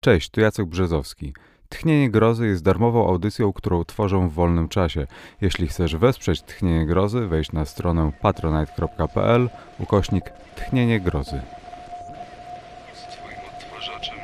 Cześć, tu Jacek Brzezowski. Tchnienie Grozy jest darmową audycją, którą tworzę w wolnym czasie. Jeśli chcesz wesprzeć Tchnienie Grozy, wejdź na stronę patronite.pl ukośnik Tchnienie Grozy. Z twoim odtwarzaczem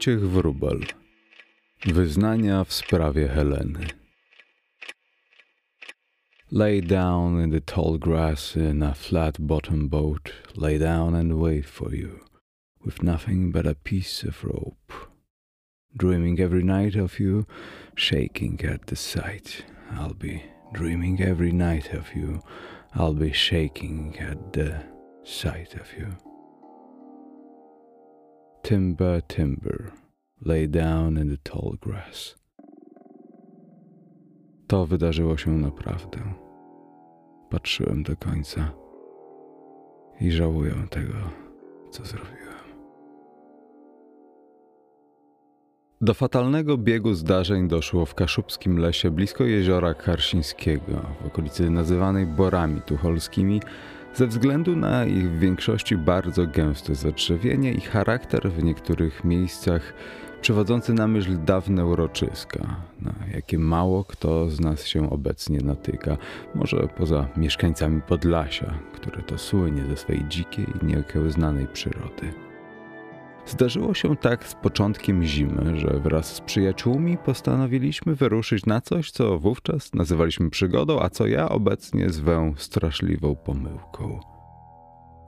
Wojciech Wróbel. Wyznania w sprawie Heleny. Lay down in the tall grass in a flat bottom boat, lay down and wait for you, with nothing but a piece of rope. Dreaming every night of you, shaking at the sight. I'll be dreaming every night of you, I'll be shaking at the sight of you. Timber, timber, lay down in the tall grass. To wydarzyło się naprawdę. Patrzyłem do końca i żałuję tego, co zrobiłem. Do fatalnego biegu zdarzeń doszło w kaszubskim lesie blisko jeziora Karsińskiego, w okolicy nazywanej Borami Tucholskimi, ze względu na ich w większości bardzo gęste zadrzewienie i charakter w niektórych miejscach przywodzący na myśl dawne uroczyska, na jakie mało kto z nas się obecnie natyka, może poza mieszkańcami Podlasia, które to słynie ze swej dzikiej nieokiełznanej przyrody. Zdarzyło się tak z początkiem zimy, że wraz z przyjaciółmi postanowiliśmy wyruszyć na coś, co wówczas nazywaliśmy przygodą, a co ja obecnie zwę straszliwą pomyłką.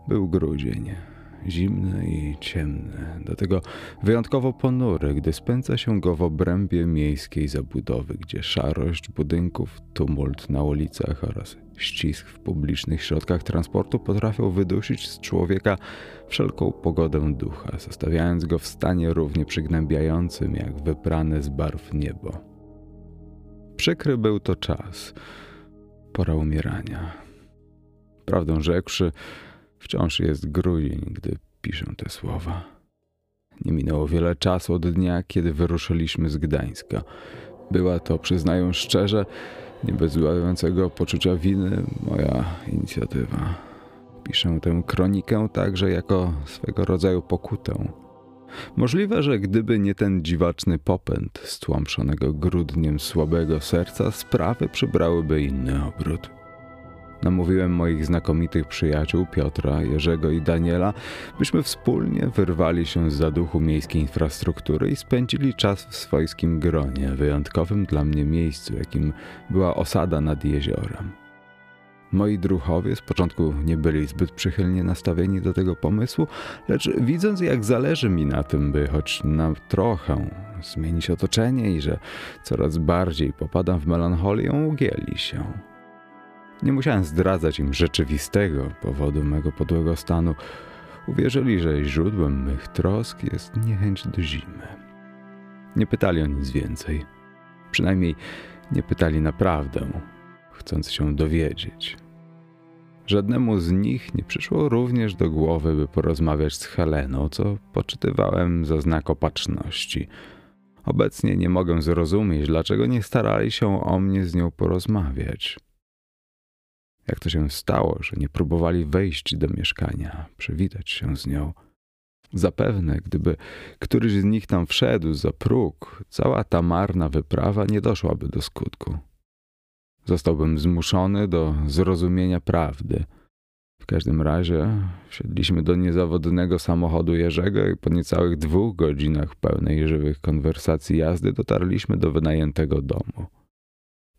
Był grudzień, zimny i ciemny, do tego wyjątkowo ponury, gdy spędza się go w obrębie miejskiej zabudowy, gdzie szarość budynków, tumult na ulicach oraz ścisk w publicznych środkach transportu potrafią wydusić z człowieka wszelką pogodę ducha, zostawiając go w stanie równie przygnębiającym jak wyprane z barw niebo. Przykry był to czas, pora umierania. Prawdę rzekłszy, wciąż jest grudzień, gdy piszę te słowa. Nie minęło wiele czasu od dnia, kiedy wyruszyliśmy z Gdańska. Była to, przyznaję szczerze, nie bez poczucia winy moja inicjatywa. Piszę tę kronikę także jako swego rodzaju pokutę. Możliwe, że gdyby nie ten dziwaczny popęd stłamszonego grudniem słabego serca, sprawy przybrałyby inny obrót. Namówiłem moich znakomitych przyjaciół Piotra, Jerzego i Daniela, byśmy wspólnie wyrwali się z zaduchu miejskiej infrastruktury i spędzili czas w swojskim gronie, wyjątkowym dla mnie miejscu, jakim była osada nad jeziorem. Moi druchowie z początku nie byli zbyt przychylnie nastawieni do tego pomysłu, lecz widząc jak zależy mi na tym, by choć na trochę zmienić otoczenie i że coraz bardziej popadam w melancholię, ugięli się. Nie musiałem zdradzać im rzeczywistego powodu mego podłego stanu. Uwierzyli, że źródłem mych trosk jest niechęć do zimy. Nie pytali o nic więcej. Przynajmniej nie pytali naprawdę, chcąc się dowiedzieć. Żadnemu z nich nie przyszło również do głowy, by porozmawiać z Heleną, co poczytywałem za znak opatrzności. Obecnie nie mogę zrozumieć, dlaczego nie starali się o mnie z nią porozmawiać. Jak to się stało, że nie próbowali wejść do mieszkania, przywitać się z nią? Zapewne, gdyby któryś z nich tam wszedł za próg, cała ta marna wyprawa nie doszłaby do skutku. Zostałbym zmuszony do zrozumienia prawdy. W każdym razie wsiedliśmy do niezawodnego samochodu Jerzego i po niecałych dwóch godzinach pełnej żywych konwersacji jazdy dotarliśmy do wynajętego domu.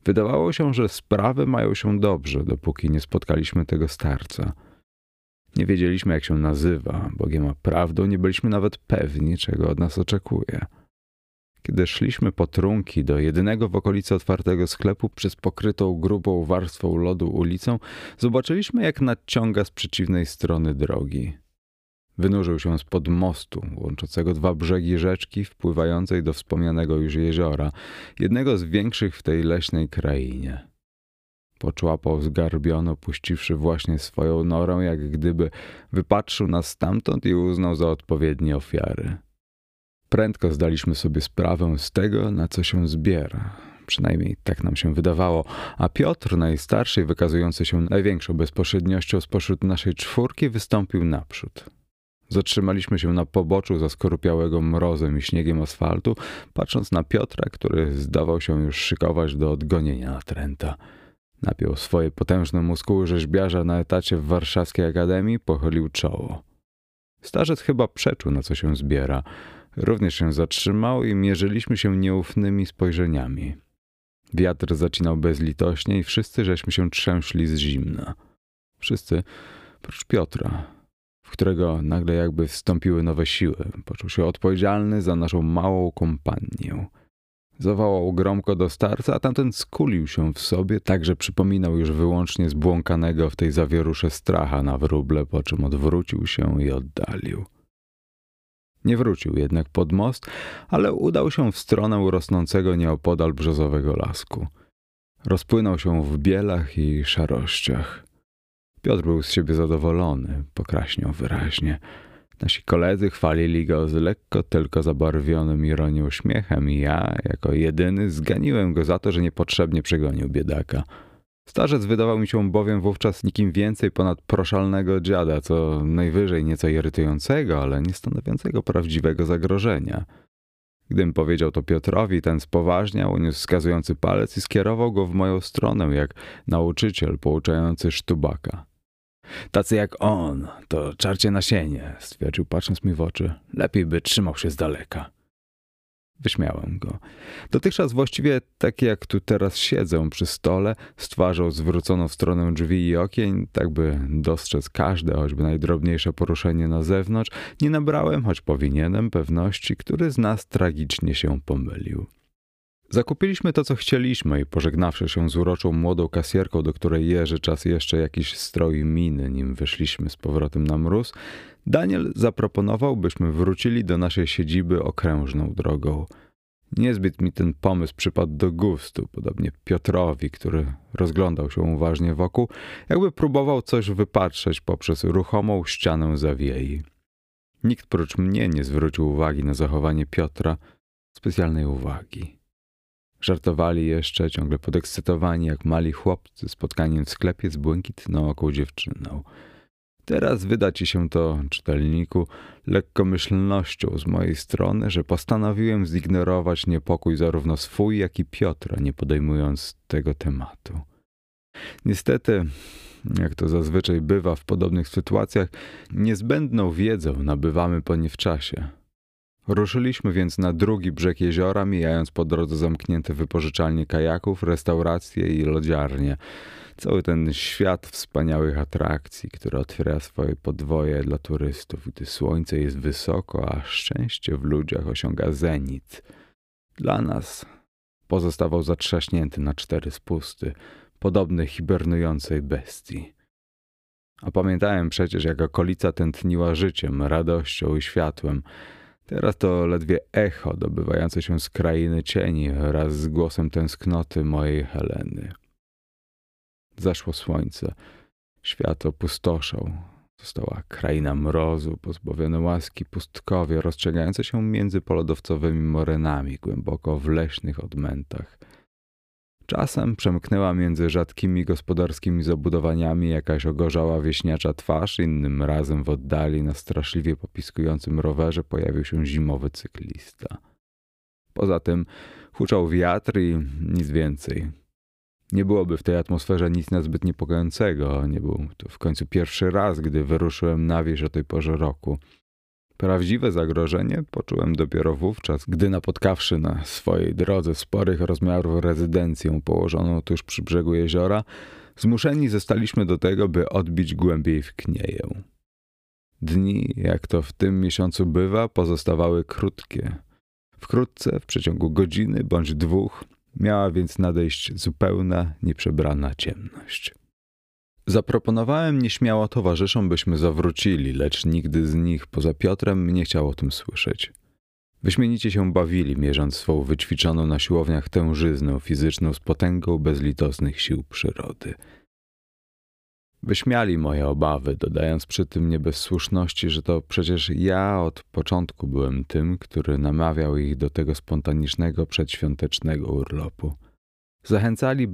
Wydawało się, że sprawy mają się dobrze, dopóki nie spotkaliśmy tego starca. Nie wiedzieliśmy, jak się nazywa, Bogiem a prawdą nie byliśmy nawet pewni, czego od nas oczekuje. Kiedy szliśmy po trunki do jedynego w okolicy otwartego sklepu przez pokrytą grubą warstwą lodu ulicą, zobaczyliśmy, jak nadciąga z przeciwnej strony drogi. Wynurzył się spod mostu, łączącego dwa brzegi rzeczki wpływającej do wspomnianego już jeziora, jednego z większych w tej leśnej krainie. Poczłapał zgarbiono, puściwszy właśnie swoją norę, jak gdyby wypatrzył nas stamtąd i uznał za odpowiednie ofiary. Prędko zdaliśmy sobie sprawę z tego, na co się zbiera. Przynajmniej tak nam się wydawało, a Piotr, najstarszy wykazujący się największą bezpośredniością spośród naszej czwórki, wystąpił naprzód. Zatrzymaliśmy się na poboczu zaskorupiałego mrozem i śniegiem asfaltu, patrząc na Piotra, który zdawał się już szykować do odgonienia natręta. Napiął swoje potężne muskuły rzeźbiarza na etacie w warszawskiej akademii, pochylił czoło. Starzec chyba przeczuł, na co się zbiera. Również się zatrzymał i mierzyliśmy się nieufnymi spojrzeniami. Wiatr zacinał bezlitośnie i wszyscy żeśmy się trzęśli z zimna. Wszyscy, prócz Piotra, w którego nagle jakby wstąpiły nowe siły. Poczuł się odpowiedzialny za naszą małą kompanię. Zawołał gromko do starca, a tamten skulił się w sobie, tak że przypominał już wyłącznie zbłąkanego w tej zawierusze stracha na wróble, po czym odwrócił się i oddalił. Nie wrócił jednak pod most, ale udał się w stronę rosnącego nieopodal brzozowego lasku. Rozpłynął się w bielach i szarościach. Piotr był z siebie zadowolony, pokraśniał wyraźnie. Nasi koledzy chwalili go z lekko tylko zabarwionym ironią śmiechem i ja, jako jedyny, zganiłem go za to, że niepotrzebnie przegonił biedaka. Starzec wydawał mi się bowiem wówczas nikim więcej ponad proszalnego dziada, co najwyżej nieco irytującego, ale nie stanowiącego prawdziwego zagrożenia. Gdym powiedział to Piotrowi, ten spoważniał, uniósł wskazujący palec i skierował go w moją stronę, jak nauczyciel pouczający sztubaka. Tacy jak on, to czarcie nasienie, stwierdził patrząc mi w oczy. Lepiej by trzymał się z daleka. Wyśmiałem go. Dotychczas właściwie tak jak tu teraz siedzę przy stole, z twarzą zwróconą w stronę drzwi i okien, tak by dostrzec każde, choćby najdrobniejsze poruszenie na zewnątrz, nie nabrałem, choć powinienem, pewności, który z nas tragicznie się pomylił. Zakupiliśmy to, co chcieliśmy i pożegnawszy się z uroczą młodą kasjerką, do której jeży czas jeszcze jakiś stroj miny, nim wyszliśmy z powrotem na mróz, Daniel zaproponował, byśmy wrócili do naszej siedziby okrężną drogą. Niezbyt mi ten pomysł przypadł do gustu, podobnie Piotrowi, który rozglądał się uważnie wokół, jakby próbował coś wypatrzeć poprzez ruchomą ścianę zawiei. Nikt prócz mnie nie zwrócił uwagi na zachowanie Piotra, specjalnej uwagi. Żartowali jeszcze, ciągle podekscytowani jak mali chłopcy spotkaniem w sklepie z błękitną oką dziewczyną. Teraz wyda ci się to, czytelniku, lekkomyślnością z mojej strony, że postanowiłem zignorować niepokój zarówno swój, jak i Piotra, nie podejmując tego tematu. Niestety, jak to zazwyczaj bywa w podobnych sytuacjach, niezbędną wiedzę nabywamy po nie w czasie. Ruszyliśmy więc na drugi brzeg jeziora, mijając po drodze zamknięte wypożyczalnie kajaków, restauracje i lodziarnie. Cały ten świat wspaniałych atrakcji, który otwiera swoje podwoje dla turystów, gdy słońce jest wysoko, a szczęście w ludziach osiąga zenit. Dla nas pozostawał zatrzaśnięty na cztery spusty, podobny hibernującej bestii. A pamiętałem przecież, jak okolica tętniła życiem, radością i światłem, Teraz to ledwie echo dobywające się z krainy cieni wraz z głosem tęsknoty mojej Heleny. Zaszło słońce, świat opustoszał. Została kraina mrozu, pozbawione łaski pustkowie, rozciągające się między polodowcowymi morenami, głęboko w leśnych odmętach. Czasem przemknęła między rzadkimi gospodarskimi zabudowaniami jakaś ogorzała wieśniacza twarz, innym razem w oddali na straszliwie popiskującym rowerze pojawił się zimowy cyklista. Poza tym huczał wiatr i nic więcej. Nie byłoby w tej atmosferze nic nazbyt niepokojącego. Nie był to w końcu pierwszy raz, gdy wyruszyłem na wieś o tej porze roku. Prawdziwe zagrożenie poczułem dopiero wówczas, gdy napotkawszy na swojej drodze sporych rozmiarów rezydencję położoną tuż przy brzegu jeziora, zmuszeni zostaliśmy do tego, by odbić głębiej w knieję. Dni, jak to w tym miesiącu bywa, pozostawały krótkie. Wkrótce, w przeciągu godziny bądź dwóch, miała więc nadejść zupełna, nieprzebrana ciemność. Zaproponowałem nieśmiało towarzyszom, byśmy zawrócili, lecz nigdy z nich poza Piotrem nie chciał o tym słyszeć. Wyśmienicie się bawili, mierząc swą wyćwiczoną na siłowniach tężyznę fizyczną z potęgą bezlitosnych sił przyrody. Wyśmiali moje obawy, dodając przy tym nie bez słuszności, że to przecież ja od początku byłem tym, który namawiał ich do tego spontanicznego przedświątecznego urlopu. Zachęcali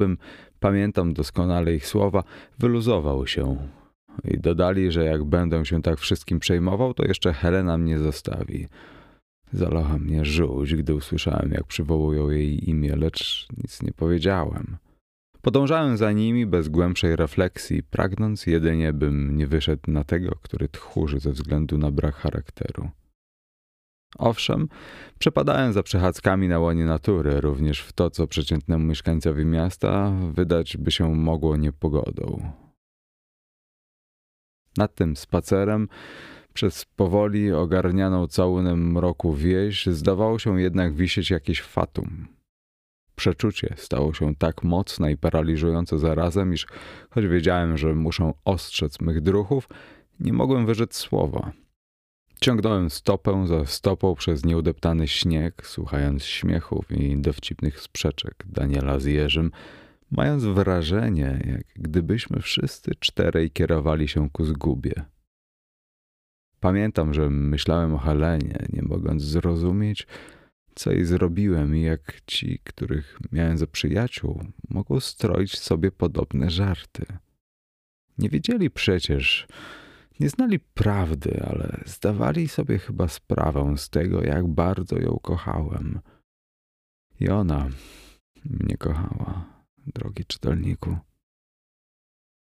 pamiętam doskonale ich słowa, wyluzował się. I dodali, że jak będę się tak wszystkim przejmował, to jeszcze Helena mnie zostawi. Zalacha mnie żółć, gdy usłyszałem, jak przywołują jej imię, lecz nic nie powiedziałem. Podążałem za nimi bez głębszej refleksji, pragnąc jedynie, bym nie wyszedł na tego, który tchórzy ze względu na brak charakteru. Owszem, przepadałem za przechadzkami na łonie natury, również w to, co przeciętnemu mieszkańcowi miasta wydać by się mogło niepogodą. Nad tym spacerem przez powoli ogarnianą całunem mroku wieś zdawało się jednak wisieć jakieś fatum. Przeczucie stało się tak mocne i paraliżujące zarazem, iż choć wiedziałem, że muszę ostrzec mych druchów, nie mogłem wyrzec słowa. Ciągnąłem stopę za stopą przez nieudeptany śnieg, słuchając śmiechów i dowcipnych sprzeczek Daniela z Jerzym, mając wrażenie, jak gdybyśmy wszyscy czterej kierowali się ku zgubie. Pamiętam, że myślałem o Helenie, nie mogąc zrozumieć, co jej zrobiłem i jak ci, których miałem za przyjaciół, mogą stroić sobie podobne żarty. Nie wiedzieli przecież, nie znali prawdy, ale zdawali sobie chyba sprawę z tego, jak bardzo ją kochałem. I ona mnie kochała, drogi czytelniku.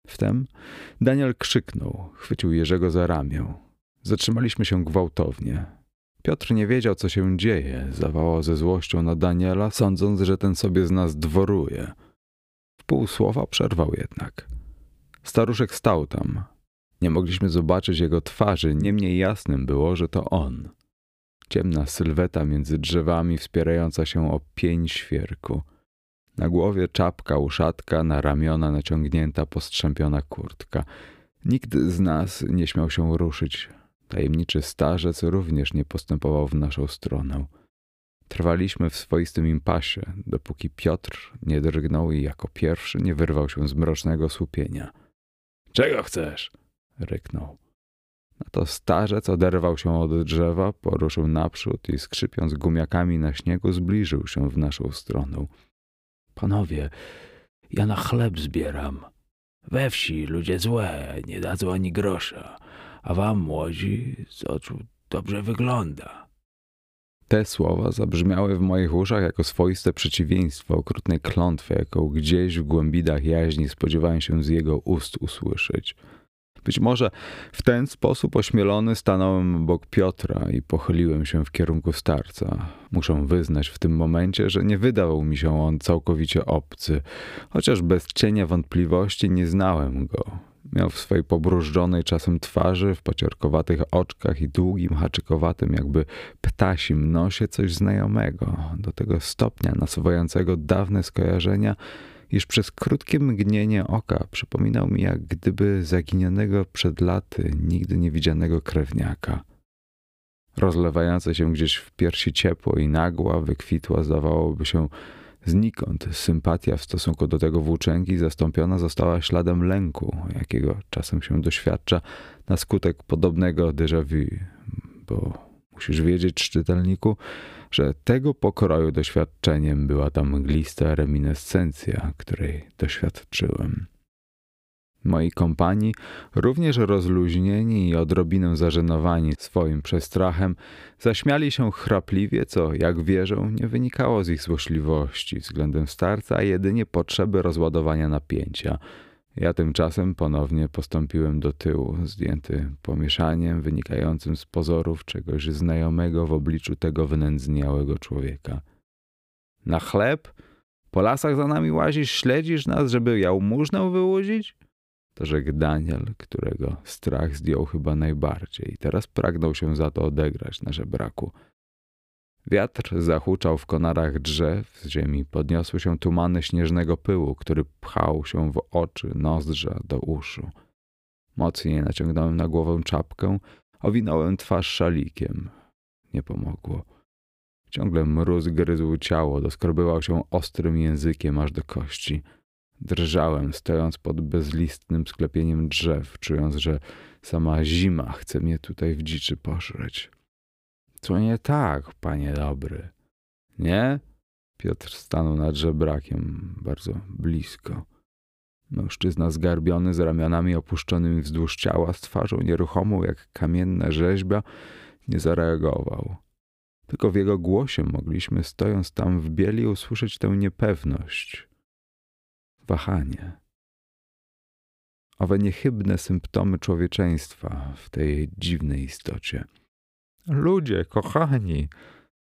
Wtem Daniel krzyknął, chwycił Jerzego za ramię. Zatrzymaliśmy się gwałtownie. Piotr nie wiedział, co się dzieje, zawołał ze złością na Daniela, sądząc, że ten sobie z nas dworuje. W pół słowa przerwał jednak. Staruszek stał tam, nie mogliśmy zobaczyć jego twarzy, niemniej jasnym było, że to on. Ciemna sylweta między drzewami wspierająca się o pień świerku. Na głowie czapka, uszatka, na ramiona naciągnięta, postrzępiona kurtka. Nikt z nas nie śmiał się ruszyć. Tajemniczy starzec również nie postępował w naszą stronę. Trwaliśmy w swoistym impasie, dopóki Piotr nie drgnął i jako pierwszy nie wyrwał się z mrocznego słupienia. Czego chcesz? Ryknął. Na to starzec oderwał się od drzewa, poruszył naprzód i skrzypiąc gumiakami na śniegu zbliżył się w naszą stronę. Panowie, ja na chleb zbieram. We wsi ludzie złe, nie dadzą ani grosza, a wam młodzi z oczu dobrze wygląda. Te słowa zabrzmiały w moich uszach jako swoiste przeciwieństwo okrutnej klątwy, jaką gdzieś w głębinach jaźni spodziewałem się z jego ust usłyszeć. Być może w ten sposób ośmielony stanąłem obok Piotra i pochyliłem się w kierunku starca. Muszę wyznać w tym momencie, że nie wydał mi się on całkowicie obcy, chociaż bez cienia wątpliwości nie znałem go. Miał w swojej pobrużdżonej czasem twarzy, w pociorkowatych oczkach i długim, haczykowatym, jakby ptasim nosie coś znajomego, do tego stopnia nasuwającego dawne skojarzenia, iż przez krótkie mgnienie oka przypominał mi jak gdyby zaginionego przed laty, nigdy nie widzianego krewniaka. Rozlewające się gdzieś w piersi ciepło i nagła, wykwitła, zdawałoby się znikąd. Sympatia w stosunku do tego włóczęgi zastąpiona została śladem lęku, jakiego czasem się doświadcza na skutek podobnego déjà vu, bo musisz wiedzieć, czytelniku, że tego pokroju doświadczeniem była ta mglista reminiscencja, której doświadczyłem. Moi kompani, również rozluźnieni i odrobinę zażenowani swoim przestrachem, zaśmiali się chrapliwie, co, jak wierzą, nie wynikało z ich złośliwości względem starca, a jedynie potrzeby rozładowania napięcia. Ja tymczasem ponownie postąpiłem do tyłu, zdjęty pomieszaniem wynikającym z pozorów czegoś znajomego w obliczu tego wynędzniałego człowieka. Na chleb? Po lasach za nami łazisz, śledzisz nas, żeby jałmużnę wyłudzić? To rzekł Daniel, którego strach zdjął chyba najbardziej. Teraz pragnął się za to odegrać na żebraku. Wiatr zahuczał w konarach drzew, z ziemi podniosły się tumany śnieżnego pyłu, który pchał się w oczy, nozdrza do uszu. Mocniej naciągnąłem na głowę czapkę, owinąłem twarz szalikiem. Nie pomogło. Ciągle mróz gryzł ciało, doskorbywał się ostrym językiem aż do kości. Drżałem, stojąc pod bezlistnym sklepieniem drzew, czując, że sama zima chce mnie tutaj w dziczy poszreć. Co nie tak, panie dobry? Nie? Piotr stanął nad żebrakiem, bardzo blisko. Mężczyzna zgarbiony, z ramionami opuszczonymi wzdłuż ciała, z twarzą nieruchomą jak kamienna rzeźba, nie zareagował. Tylko w jego głosie mogliśmy, stojąc tam w bieli, usłyszeć tę niepewność, wahanie. Owe niechybne symptomy człowieczeństwa w tej dziwnej istocie. Ludzie, kochani!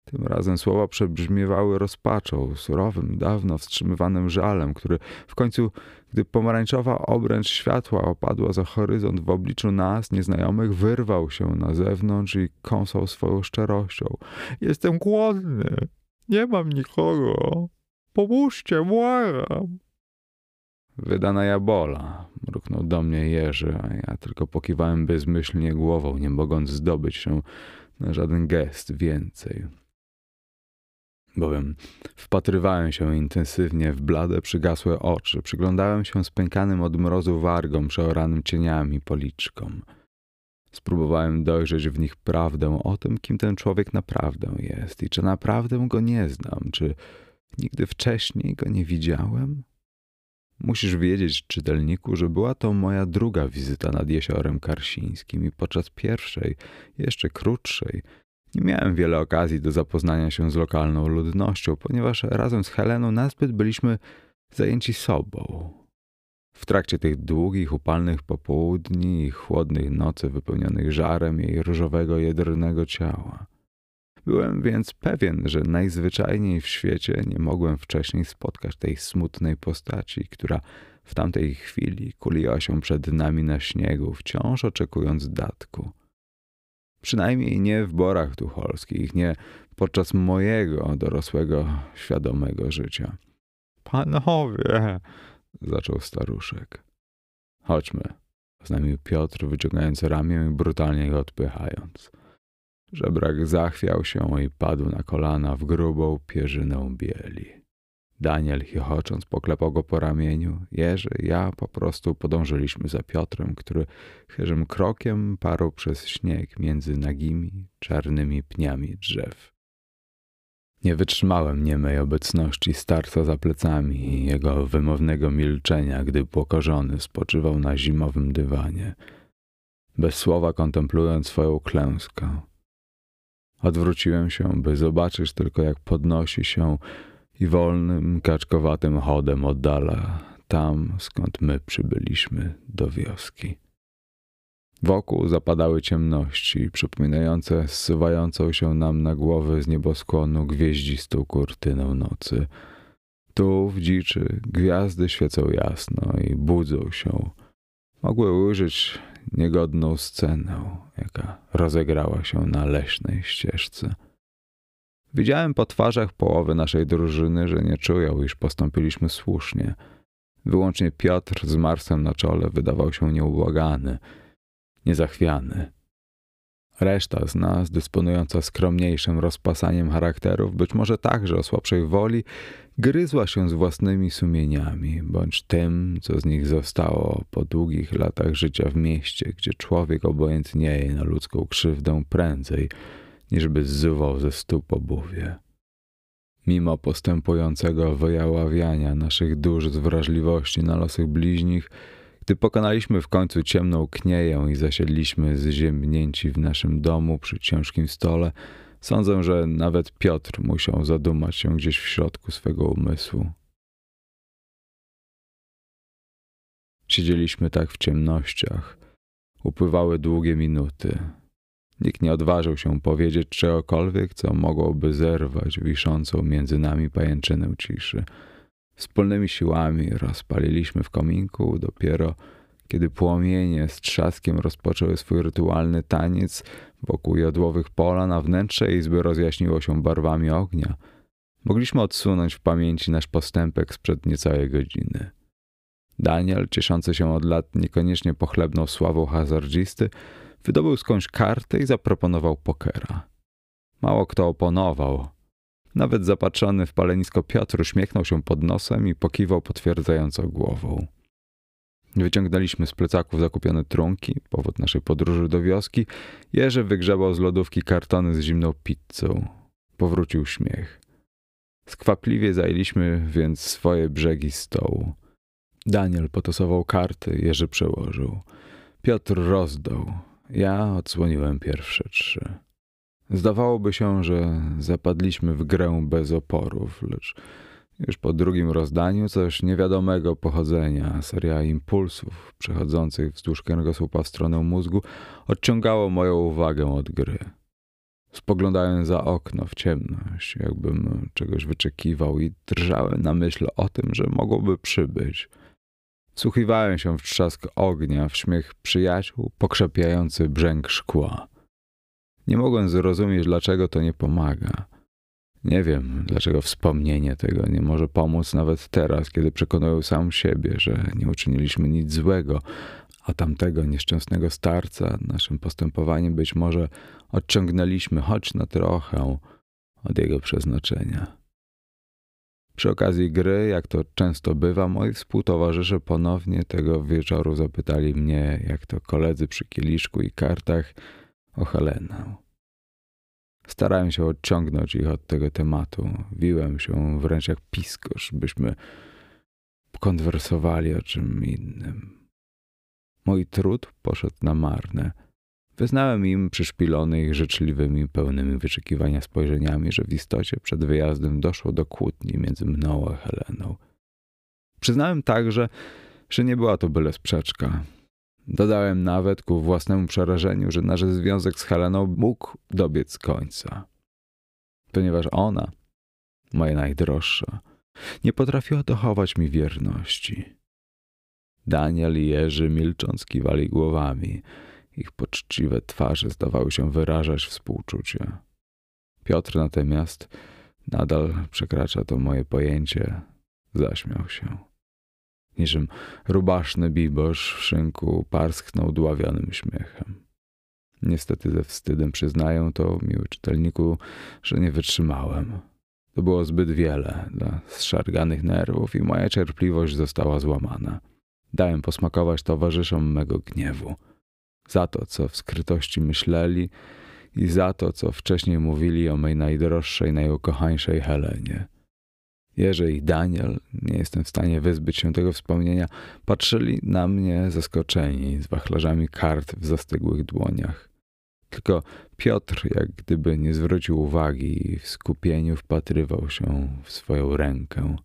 Tym razem słowa przebrzmiewały rozpaczą, surowym, dawno wstrzymywanym żalem, który w końcu, gdy pomarańczowa obręcz światła opadła za horyzont w obliczu nas, nieznajomych, wyrwał się na zewnątrz i kąsał swoją szczerością. Jestem głodny, nie mam nikogo. Pomóżcie, błagam. Wydana jabola, mruknął do mnie Jerzy, a ja tylko pokiwałem bezmyślnie głową, nie mogąc zdobyć się na żaden gest więcej. Bowiem wpatrywałem się intensywnie w blade, przygasłe oczy, przyglądałem się spękanym od mrozu wargom przeoranym cieniami policzkom. Spróbowałem dojrzeć w nich prawdę o tym, kim ten człowiek naprawdę jest i czy naprawdę go nie znam, czy nigdy wcześniej go nie widziałem. Musisz wiedzieć, czytelniku, że była to moja druga wizyta nad jeziorem karsińskim i podczas pierwszej, jeszcze krótszej, nie miałem wiele okazji do zapoznania się z lokalną ludnością, ponieważ razem z Heleną nazbyt byliśmy zajęci sobą. W trakcie tych długich, upalnych popołudni i chłodnych nocy wypełnionych żarem jej różowego, jedrnego ciała. Byłem więc pewien, że najzwyczajniej w świecie nie mogłem wcześniej spotkać tej smutnej postaci, która w tamtej chwili kuliła się przed nami na śniegu, wciąż oczekując datku. Przynajmniej nie w borach tucholskich, nie podczas mojego dorosłego, świadomego życia. Panowie, zaczął staruszek. Chodźmy, oznajmił Piotr, wyciągając ramię i brutalnie go odpychając. Żebrak zachwiał się i padł na kolana w grubą pierzynę bieli. Daniel chichocząc poklepał go po ramieniu. Jerzy, ja po prostu podążyliśmy za Piotrem, który chyżym krokiem parł przez śnieg między nagimi, czarnymi pniami drzew. Nie wytrzymałem niemej obecności starca za plecami i jego wymownego milczenia, gdy pokorzony spoczywał na zimowym dywanie, bez słowa kontemplując swoją klęskę. Odwróciłem się, by zobaczyć tylko, jak podnosi się i wolnym, kaczkowatym chodem oddala tam, skąd my przybyliśmy do wioski. Wokół zapadały ciemności, przypominające zsuwającą się nam na głowy z nieboskłonu gwieździstą kurtynę nocy. Tu, w dziczy, gwiazdy świecą jasno i budzą się. Mogły ujrzeć niegodną scenę, jaka rozegrała się na leśnej ścieżce. Widziałem po twarzach połowy naszej drużyny, że nie czują, iż postąpiliśmy słusznie. Wyłącznie Piotr z Marsem na czole wydawał się nieubłagany, niezachwiany. Reszta z nas, dysponująca skromniejszym rozpasaniem charakterów, być może także o słabszej woli, gryzła się z własnymi sumieniami, bądź tym, co z nich zostało po długich latach życia w mieście, gdzie człowiek obojętnieje na ludzką krzywdę prędzej, niżby zzuwał ze stóp obuwie. Mimo postępującego wyjaławiania naszych dusz z wrażliwości na losy bliźnich, Gdy pokonaliśmy w końcu ciemną knieję i zasiedliśmy zziemnięci w naszym domu przy ciężkim stole, sądzę, że nawet Piotr musiał zadumać się gdzieś w środku swego umysłu. Siedzieliśmy tak w ciemnościach. Upływały długie minuty. Nikt nie odważył się powiedzieć czegokolwiek, co mogłoby zerwać wiszącą między nami pajęczynę ciszy. Wspólnymi siłami rozpaliliśmy w kominku dopiero kiedy płomienie z trzaskiem rozpoczęły swój rytualny taniec wokół jodłowych polan, a wnętrze izby rozjaśniło się barwami ognia. Mogliśmy odsunąć w pamięci nasz postępek sprzed niecałej godziny. Daniel, cieszący się od lat niekoniecznie pochlebną sławą hazardzisty, wydobył skądś kartę i zaproponował pokera. Mało kto oponował. Nawet zapatrzony w palenisko Piotr uśmiechnął się pod nosem i pokiwał potwierdzająco głową. Wyciągnęliśmy z plecaków zakupione trunki, powód naszej podróży do wioski. Jerzy wygrzebał z lodówki kartony z zimną pizzą. Powrócił śmiech. Skwapliwie zajęliśmy więc swoje brzegi stołu. Daniel potosował karty, Jerzy przełożył. Piotr rozdał. Ja odsłoniłem pierwsze trzy. Zdawałoby się, że zapadliśmy w grę bez oporów, lecz już po drugim rozdaniu coś niewiadomego pochodzenia, seria impulsów przechodzących wzdłuż kręgosłupa w stronę mózgu odciągało moją uwagę od gry. Spoglądałem za okno w ciemność, jakbym czegoś wyczekiwał i drżałem na myśl o tym, że mogłoby przybyć. Wsłuchiwałem się w trzask ognia, w śmiech przyjaciół, pokrzepiający brzęk szkła. Nie mogłem zrozumieć, dlaczego to nie pomaga. Nie wiem, dlaczego wspomnienie tego nie może pomóc nawet teraz, kiedy przekonuję sam siebie, że nie uczyniliśmy nic złego, a tamtego nieszczęsnego starca naszym postępowaniem być może odciągnęliśmy choć na trochę od jego przeznaczenia. Przy okazji gry, jak to często bywa, moi współtowarzysze ponownie tego wieczoru zapytali mnie, jak to koledzy przy kieliszku i kartach, o Helenę. Starałem się odciągnąć ich od tego tematu. Wiłem się wręcz jak piskosz, byśmy konwersowali o czym innym. Mój trud poszedł na marne. Wyznałem im, przyszpilony ich życzliwymi, pełnymi wyczekiwania spojrzeniami, że w istocie przed wyjazdem doszło do kłótni między mną a Heleną. Przyznałem także, że nie była to byle sprzeczka. Dodałem nawet ku własnemu przerażeniu, że nasz związek z Heleną mógł dobiec końca. Ponieważ ona, moja najdroższa, nie potrafiła dochować mi wierności. Daniel i Jerzy milcząc kiwali głowami. Ich poczciwe twarze zdawały się wyrażać współczucie. Piotr natomiast, nadal przekracza to moje pojęcie, zaśmiał się niczym rubaszny bibosz w szynku parsknął dławionym śmiechem. Niestety ze wstydem przyznaję to, miły czytelniku, że nie wytrzymałem. To było zbyt wiele dla zszarganych nerwów i moja cierpliwość została złamana. Dałem posmakować towarzyszom mego gniewu. Za to, co w skrytości myśleli i za to, co wcześniej mówili o mej najdroższej, najukochańszej Helenie. Jerzy i Daniel, nie jestem w stanie wyzbyć się tego wspomnienia, patrzyli na mnie zaskoczeni, z wachlarzami kart w zastygłych dłoniach. Tylko Piotr, jak gdyby nie zwrócił uwagi w skupieniu wpatrywał się w swoją rękę.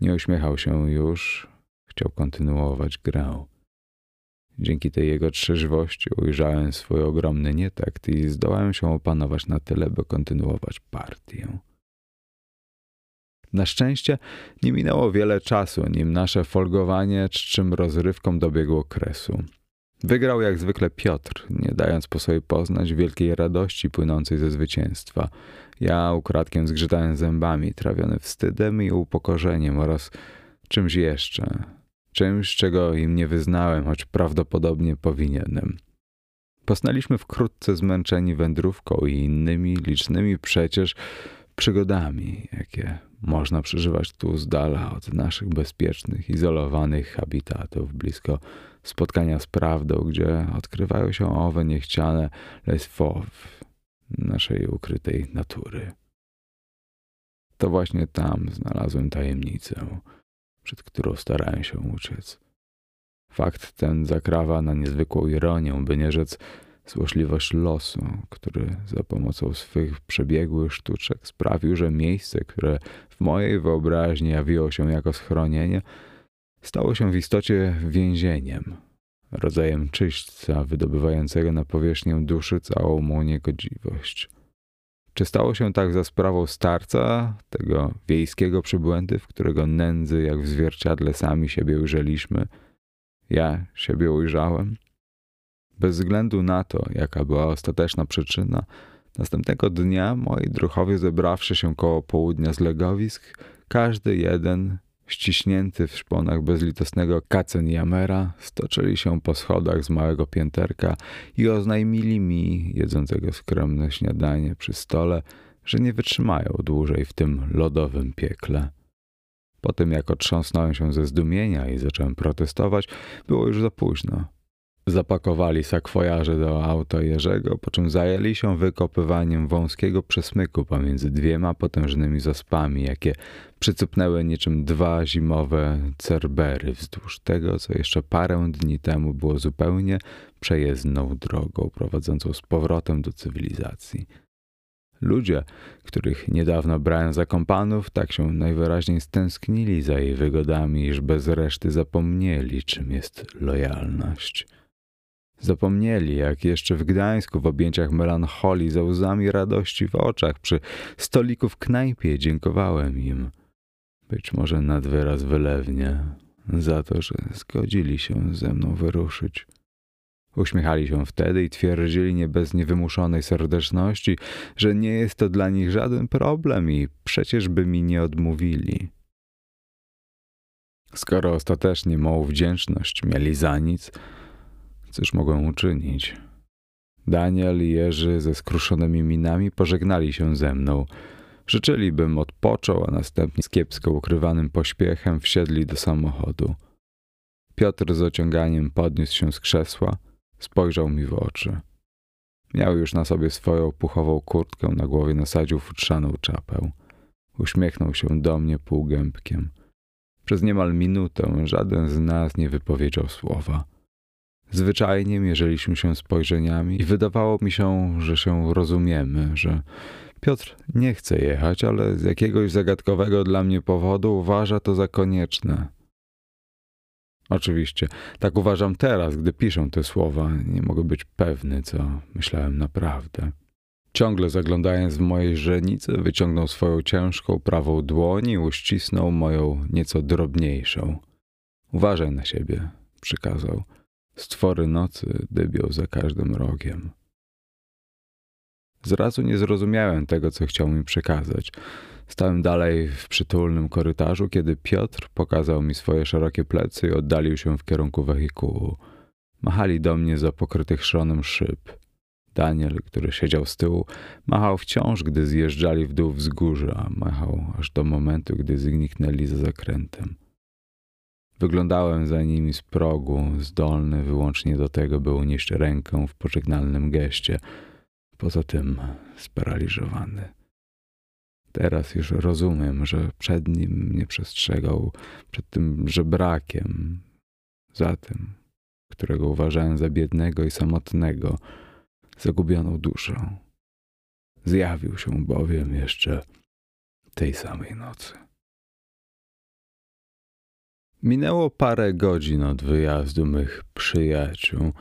Nie uśmiechał się już, chciał kontynuować grę. Dzięki tej jego trzeźwości ujrzałem swój ogromny nietakt i zdołałem się opanować na tyle, by kontynuować partię. Na szczęście nie minęło wiele czasu, nim nasze folgowanie czczym rozrywką dobiegło kresu. Wygrał jak zwykle Piotr, nie dając po sobie poznać wielkiej radości płynącej ze zwycięstwa. Ja ukradkiem zgrzytałem zębami, trawiony wstydem i upokorzeniem oraz czymś jeszcze. Czymś, czego im nie wyznałem, choć prawdopodobnie powinienem. Posnęliśmy wkrótce zmęczeni wędrówką i innymi licznymi przecież przygodami, jakie można przeżywać tu z dala od naszych bezpiecznych, izolowanych habitatów, blisko spotkania z prawdą, gdzie odkrywają się owe niechciane les fauve naszej ukrytej natury. To właśnie tam znalazłem tajemnicę, przed którą starałem się uciec. Fakt ten zakrawa na niezwykłą ironię, by nie rzec złośliwość losu, który za pomocą swych przebiegłych sztuczek sprawił, że miejsce, które w mojej wyobraźni jawiło się jako schronienie, stało się w istocie więzieniem, rodzajem czyśćca wydobywającego na powierzchnię duszy całą mą niegodziwość. Czy stało się tak za sprawą starca, tego wiejskiego przybłędy, w którego nędzy jak w zwierciadle sami siebie ujrzeliśmy? Ja siebie ujrzałem? Bez względu na to, jaka była ostateczna przyczyna, następnego dnia moi druchowie zebrawszy się koło południa z legowisk, każdy jeden, ściśnięty w szponach bezlitosnego Kaceniamera, stoczyli się po schodach z małego pięterka i oznajmili mi, jedzącego skromne śniadanie przy stole, że nie wytrzymają dłużej w tym lodowym piekle. Po tym, jak otrząsnąłem się ze zdumienia i zacząłem protestować, było już za późno. Zapakowali sakwojarze do auta Jerzego, po czym zajęli się wykopywaniem wąskiego przesmyku pomiędzy dwiema potężnymi zaspami, jakie przycupnęły niczym dwa zimowe cerbery wzdłuż tego, co jeszcze parę dni temu było zupełnie przejezdną drogą prowadzącą z powrotem do cywilizacji. Ludzie, których niedawno brałem za kompanów, tak się najwyraźniej stęsknili za jej wygodami, iż bez reszty zapomnieli, czym jest lojalność. Zapomnieli, jak jeszcze w Gdańsku w objęciach melancholii, za łzami radości w oczach, przy stoliku w knajpie dziękowałem im. Być może nad wyraz wylewnie, za to, że zgodzili się ze mną wyruszyć. Uśmiechali się wtedy i twierdzili nie bez niewymuszonej serdeczności, że nie jest to dla nich żaden problem i przecież by mi nie odmówili. Skoro ostatecznie mą wdzięczność mieli za nic, Cóż mogłem uczynić? Daniel i Jerzy ze skruszonymi minami pożegnali się ze mną. Życzyli, bym odpoczął, a następnie z kiepsko ukrywanym pośpiechem wsiedli do samochodu. Piotr z ociąganiem podniósł się z krzesła, spojrzał mi w oczy. Miał już na sobie swoją puchową kurtkę, na głowie nasadził futrzaną czapę. Uśmiechnął się do mnie półgębkiem. Przez niemal minutę żaden z nas nie wypowiedział słowa. Zwyczajnie mierzyliśmy się spojrzeniami i wydawało mi się, że się rozumiemy, że Piotr nie chce jechać, ale z jakiegoś zagadkowego dla mnie powodu uważa to za konieczne. Oczywiście, tak uważam teraz, gdy piszę te słowa. Nie mogę być pewny, co myślałem naprawdę. Ciągle zaglądając w mojej źrenicy, wyciągnął swoją ciężką prawą dłoń i uścisnął moją nieco drobniejszą. Uważaj na siebie, przykazał. Stwory nocy dybią za każdym rogiem. Zrazu nie zrozumiałem tego, co chciał mi przekazać. Stałem dalej w przytulnym korytarzu, kiedy Piotr pokazał mi swoje szerokie plecy i oddalił się w kierunku wehikułu. Machali do mnie za pokrytych szronem szyb. Daniel, który siedział z tyłu, machał wciąż, gdy zjeżdżali w dół wzgórza, machał aż do momentu, gdy zniknęli za zakrętem. Wyglądałem za nimi z progu, zdolny wyłącznie do tego, by unieść rękę w pożegnalnym geście. Poza tym sparaliżowany. Teraz już rozumiem, że przed nim mnie przestrzegał, przed tym żebrakiem, za tym, którego uważałem za biednego i samotnego, zagubioną duszą. Zjawił się bowiem jeszcze tej samej nocy. Minęło parę godzin od wyjazdu mych przyjaciół.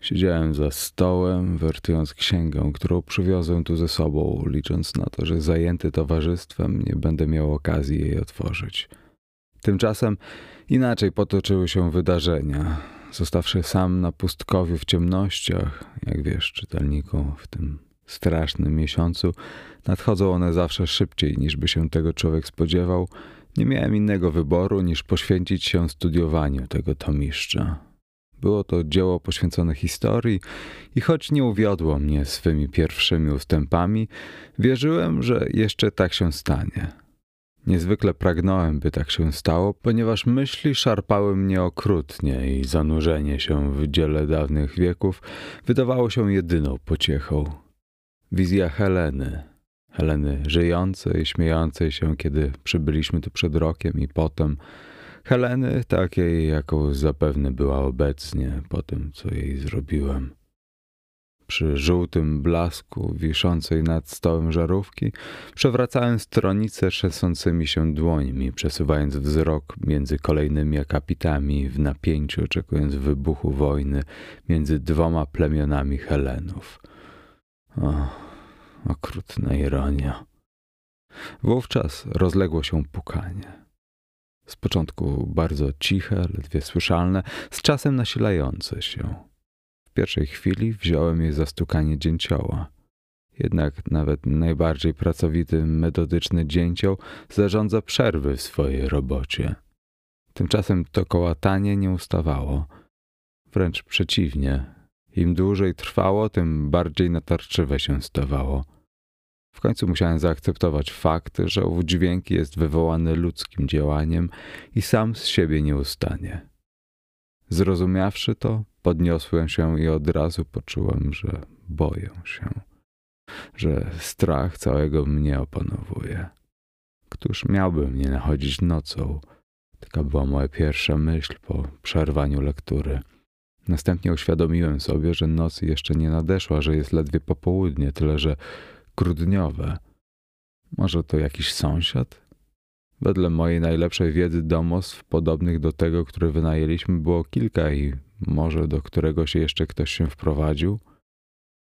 Siedziałem za stołem, wertując księgę, którą przywiozłem tu ze sobą, licząc na to, że zajęty towarzystwem nie będę miał okazji jej otworzyć. Tymczasem inaczej potoczyły się wydarzenia. Zostawszy sam na pustkowiu w ciemnościach, jak wiesz, czytelniku, w tym strasznym miesiącu, nadchodzą one zawsze szybciej, niż by się tego człowiek spodziewał, nie miałem innego wyboru niż poświęcić się studiowaniu tego tomiszcza. Było to dzieło poświęcone historii i choć nie uwiodło mnie swymi pierwszymi ustępami, wierzyłem, że jeszcze tak się stanie. Niezwykle pragnąłem, by tak się stało, ponieważ myśli szarpały mnie okrutnie i zanurzenie się w dziele dawnych wieków wydawało się jedyną pociechą. Wizja Heleny, Heleny żyjącej, śmiejącej się, kiedy przybyliśmy tu przed rokiem i potem Heleny, takiej, jaką zapewne była obecnie po tym, co jej zrobiłem. Przy żółtym blasku wiszącej nad stołem żarówki przewracałem stronicę trzęsącymi się dłońmi, przesuwając wzrok między kolejnymi akapitami w napięciu, oczekując wybuchu wojny między dwoma plemionami Helenów. Okrutna ironia. Wówczas rozległo się pukanie. Z początku bardzo ciche, ledwie słyszalne, z czasem nasilające się. W pierwszej chwili wziąłem je za stukanie dzięcioła. Jednak nawet najbardziej pracowity, metodyczny dzięcioł zarządza przerwy w swojej robocie. Tymczasem to kołatanie nie ustawało. Wręcz przeciwnie. Im dłużej trwało, tym bardziej natarczywe się stawało. W końcu musiałem zaakceptować fakt, że ów dźwięk jest wywołany ludzkim działaniem i sam z siebie nie ustanie. Zrozumiawszy to, podniosłem się i od razu poczułem, że boję się, że strach całego mnie opanowuje. Któż miałby mnie nachodzić nocą? Taka była moja pierwsza myśl po przerwaniu lektury. Następnie uświadomiłem sobie, że noc jeszcze nie nadeszła, że jest ledwie popołudnie, tyle że grudniowe. Może to jakiś sąsiad? Wedle mojej najlepszej wiedzy domostw podobnych do tego, które wynajęliśmy, było kilka i może do którego się jeszcze ktoś się wprowadził.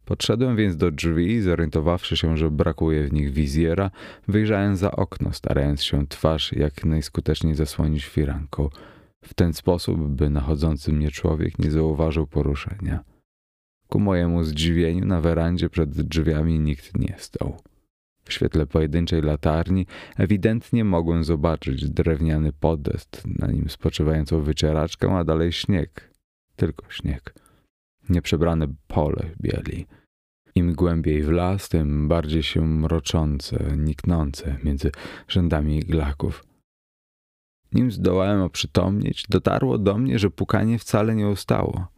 Podszedłem więc do drzwi zorientowawszy się, że brakuje w nich wizjera, wyjrzałem za okno, starając się twarz jak najskuteczniej zasłonić firanką, w ten sposób, by nachodzący mnie człowiek nie zauważył poruszenia. Ku mojemu zdziwieniu na werandzie przed drzwiami nikt nie stał. W świetle pojedynczej latarni ewidentnie mogłem zobaczyć drewniany podest, na nim spoczywającą wycieraczkę, a dalej śnieg. Tylko śnieg. Nieprzebrane pole bieli. Im głębiej w las, tym bardziej się mroczące, niknące między rzędami iglaków. Nim zdołałem oprzytomnieć, dotarło do mnie, że pukanie wcale nie ustało.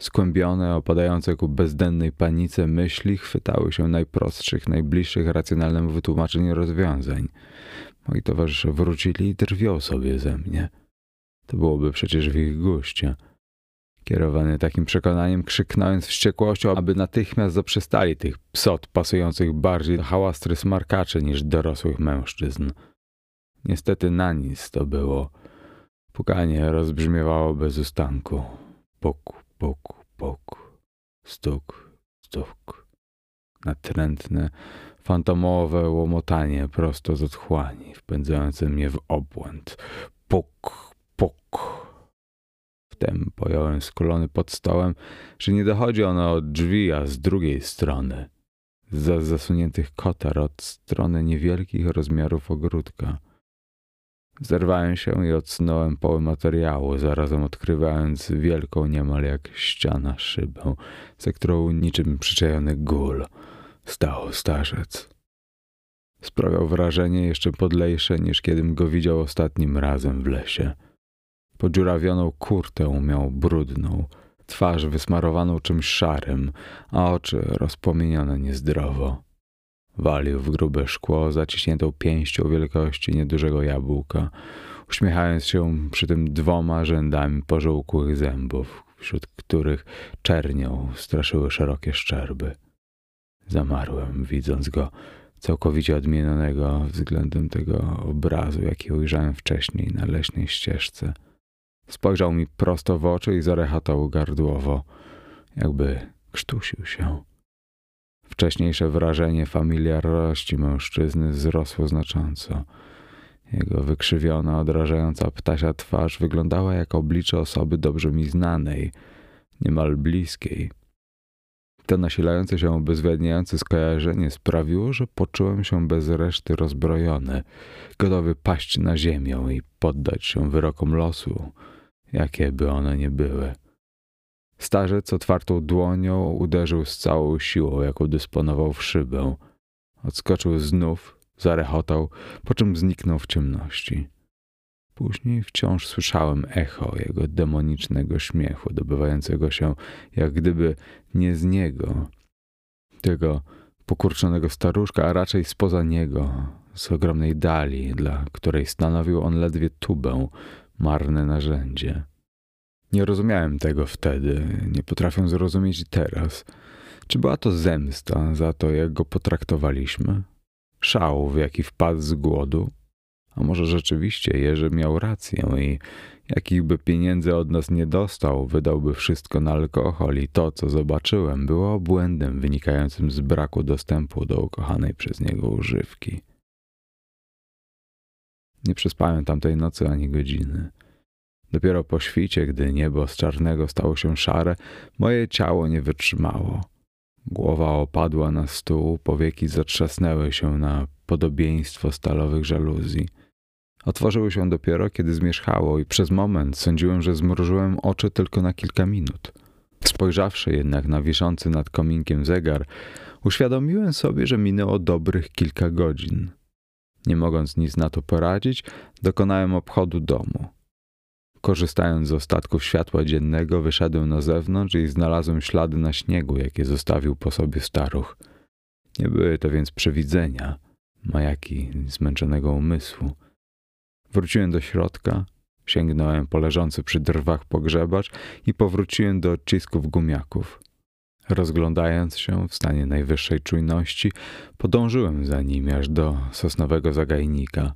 Skłębione, opadające ku bezdennej panice myśli chwytały się najprostszych, najbliższych racjonalnemu wytłumaczeniu rozwiązań. Moi towarzysze wrócili i drwią sobie ze mnie. To byłoby przecież w ich guście. Kierowany takim przekonaniem, krzyknąłem z wściekłością, aby natychmiast zaprzestali tych psot pasujących bardziej do hałastry smarkaczy niż dorosłych mężczyzn. Niestety na nic to było. Pukanie rozbrzmiewało bez ustanku. Puk, puk, puk. Stuk, stuk. Natrętne, fantomowe łomotanie prosto z otchłani, wpędzające mnie w obłęd. Puk, puk. Wtem pojąłem skulony pod stołem, że nie dochodzi ono od drzwi, a z drugiej strony. Z zasuniętych kotar od strony niewielkich rozmiarów ogródka. Zerwałem się i odsunąłem połę materiału, zarazem odkrywając wielką niemal jak ściana szybę, za którą niczym przyczajony gól stał starzec. Sprawiał wrażenie jeszcze podlejsze niż kiedym go widział ostatnim razem w lesie. Podziurawioną kurtę miał brudną, twarz wysmarowaną czymś szarym, a oczy rozpłomienione niezdrowo. Walił w grube szkło zaciśniętą pięścią wielkości niedużego jabłka, uśmiechając się przy tym dwoma rzędami pożółkłych zębów, wśród których czernią straszyły szerokie szczerby. Zamarłem, widząc go całkowicie odmienionego względem tego obrazu, jaki ujrzałem wcześniej na leśnej ścieżce. Spojrzał mi prosto w oczy i zarechotał gardłowo, jakby krztusił się. Wcześniejsze wrażenie familiarności mężczyzny wzrosło znacząco. Jego wykrzywiona, odrażająca ptasia twarz wyglądała jak oblicze osoby dobrze mi znanej, niemal bliskiej. To nasilające się obezwładniające skojarzenie sprawiło, że poczułem się bez reszty rozbrojony, gotowy paść na ziemię i poddać się wyrokom losu, jakie by one nie były. Starzec otwartą dłonią uderzył z całą siłą, jaką dysponował w szybę. Odskoczył znów, zarechotał, po czym zniknął w ciemności. Później wciąż słyszałem echo jego demonicznego śmiechu, dobywającego się jak gdyby nie z niego, tego pokurczonego staruszka, a raczej spoza niego, z ogromnej dali, dla której stanowił on ledwie tubę, marne narzędzie. Nie rozumiałem tego wtedy, nie potrafię zrozumieć teraz. Czy była to zemsta za to, jak go potraktowaliśmy? Szał, w jaki wpadł z głodu? A może rzeczywiście Jerzy miał rację i jakich by pieniędzy od nas nie dostał, wydałby wszystko na alkohol i to, co zobaczyłem, było błędem wynikającym z braku dostępu do ukochanej przez niego używki. Nie przespałem tamtej nocy ani godziny. Dopiero po świcie, gdy niebo z czarnego stało się szare, moje ciało nie wytrzymało. Głowa opadła na stół, powieki zatrzasnęły się na podobieństwo stalowych żaluzji. Otworzyły się dopiero, kiedy zmierzchało i przez moment sądziłem, że zmrużyłem oczy tylko na kilka minut. Spojrzawszy jednak na wiszący nad kominkiem zegar, uświadomiłem sobie, że minęło dobrych kilka godzin. Nie mogąc nic na to poradzić, dokonałem obchodu domu. Korzystając z ostatków światła dziennego, wyszedłem na zewnątrz i znalazłem ślady na śniegu, jakie zostawił po sobie staruch. Nie były to więc przewidzenia, majaki zmęczonego umysłu. Wróciłem do środka, sięgnąłem po leżący przy drwach pogrzebacz i powróciłem do odcisków gumiaków. Rozglądając się w stanie najwyższej czujności, podążyłem za nimi aż do sosnowego zagajnika.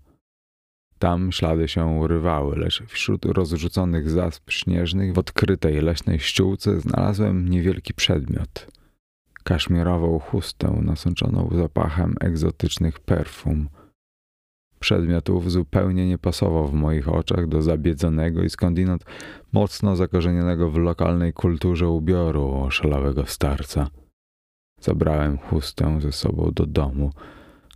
Tam ślady się urywały, lecz wśród rozrzuconych zasp śnieżnych w odkrytej leśnej ściółce znalazłem niewielki przedmiot. Kaszmirową chustę nasączoną zapachem egzotycznych perfum. Przedmiot ów zupełnie nie pasował w moich oczach do zabiedzonego i skądinąd mocno zakorzenionego w lokalnej kulturze ubioru oszalałego starca. Zabrałem chustę ze sobą do domu –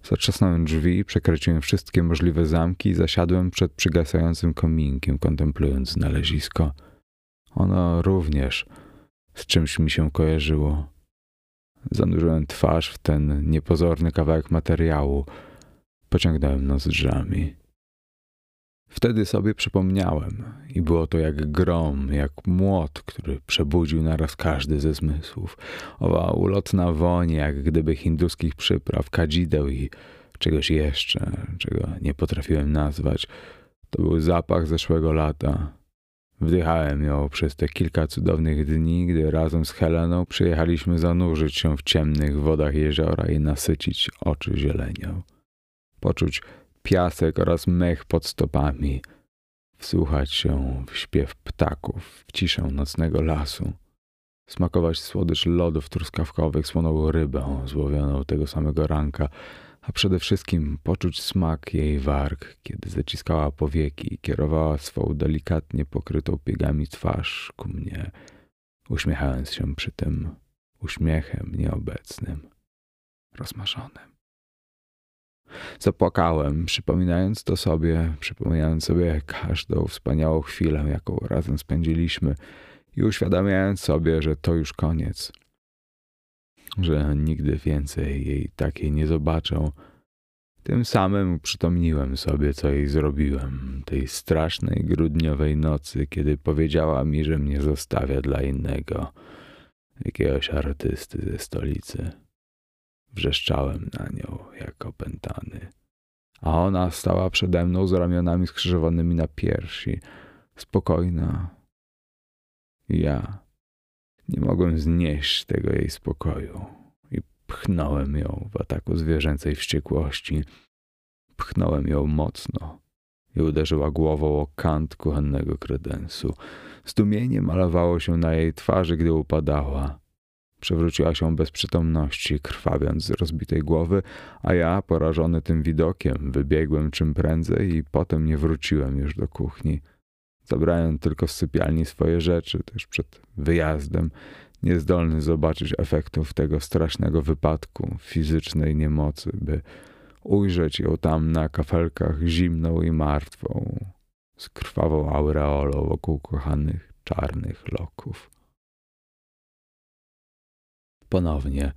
Zatrzasnąłem drzwi, przekręciłem wszystkie możliwe zamki i zasiadłem przed przygasającym kominkiem, kontemplując znalezisko. Ono również z czymś mi się kojarzyło. Zanurzyłem twarz w ten niepozorny kawałek materiału. Pociągnąłem nozdrzami. Wtedy sobie przypomniałem i było to jak grom, jak młot, który przebudził naraz każdy ze zmysłów. Owa ulotna woń, jak gdyby hinduskich przypraw, kadzideł i czegoś jeszcze, czego nie potrafiłem nazwać. To był zapach zeszłego lata. Wdychałem ją przez te kilka cudownych dni, gdy razem z Heleną przyjechaliśmy zanurzyć się w ciemnych wodach jeziora i nasycić oczy zielenią. Poczuć piasek oraz mech pod stopami, wsłuchać się w śpiew ptaków, w ciszę nocnego lasu, smakować słodycz lodów truskawkowych, słoną rybę złowioną tego samego ranka, a przede wszystkim poczuć smak jej warg, kiedy zaciskała powieki i kierowała swą delikatnie pokrytą piegami twarz ku mnie, uśmiechając się przy tym uśmiechem nieobecnym, rozmarzonym. Zapłakałem, przypominając to sobie, przypominając sobie każdą wspaniałą chwilę, jaką razem spędziliśmy i uświadamiając sobie, że to już koniec, że nigdy więcej jej takiej nie zobaczę. Tym samym uprzytomniłem sobie, co jej zrobiłem tej strasznej grudniowej nocy, kiedy powiedziała mi, że mnie zostawia dla innego, jakiegoś artysty ze stolicy. Wrzeszczałem na nią, jak opętany. A ona stała przede mną z ramionami skrzyżowanymi na piersi, spokojna. Ja nie mogłem znieść tego jej spokoju i pchnąłem ją w ataku zwierzęcej wściekłości. Pchnąłem ją mocno i uderzyła głową o kant kuchennego kredensu. Zdumienie malowało się na jej twarzy, gdy upadała. Przewróciła się bez przytomności, krwawiąc z rozbitej głowy, a ja, porażony tym widokiem, wybiegłem czym prędzej i potem nie wróciłem już do kuchni. Zabrałem tylko z sypialni swoje rzeczy, też przed wyjazdem, niezdolny zobaczyć efektów tego strasznego wypadku, fizycznej niemocy, by ujrzeć ją tam na kafelkach zimną i martwą, z krwawą aureolą wokół kochanych czarnych loków. Ponownie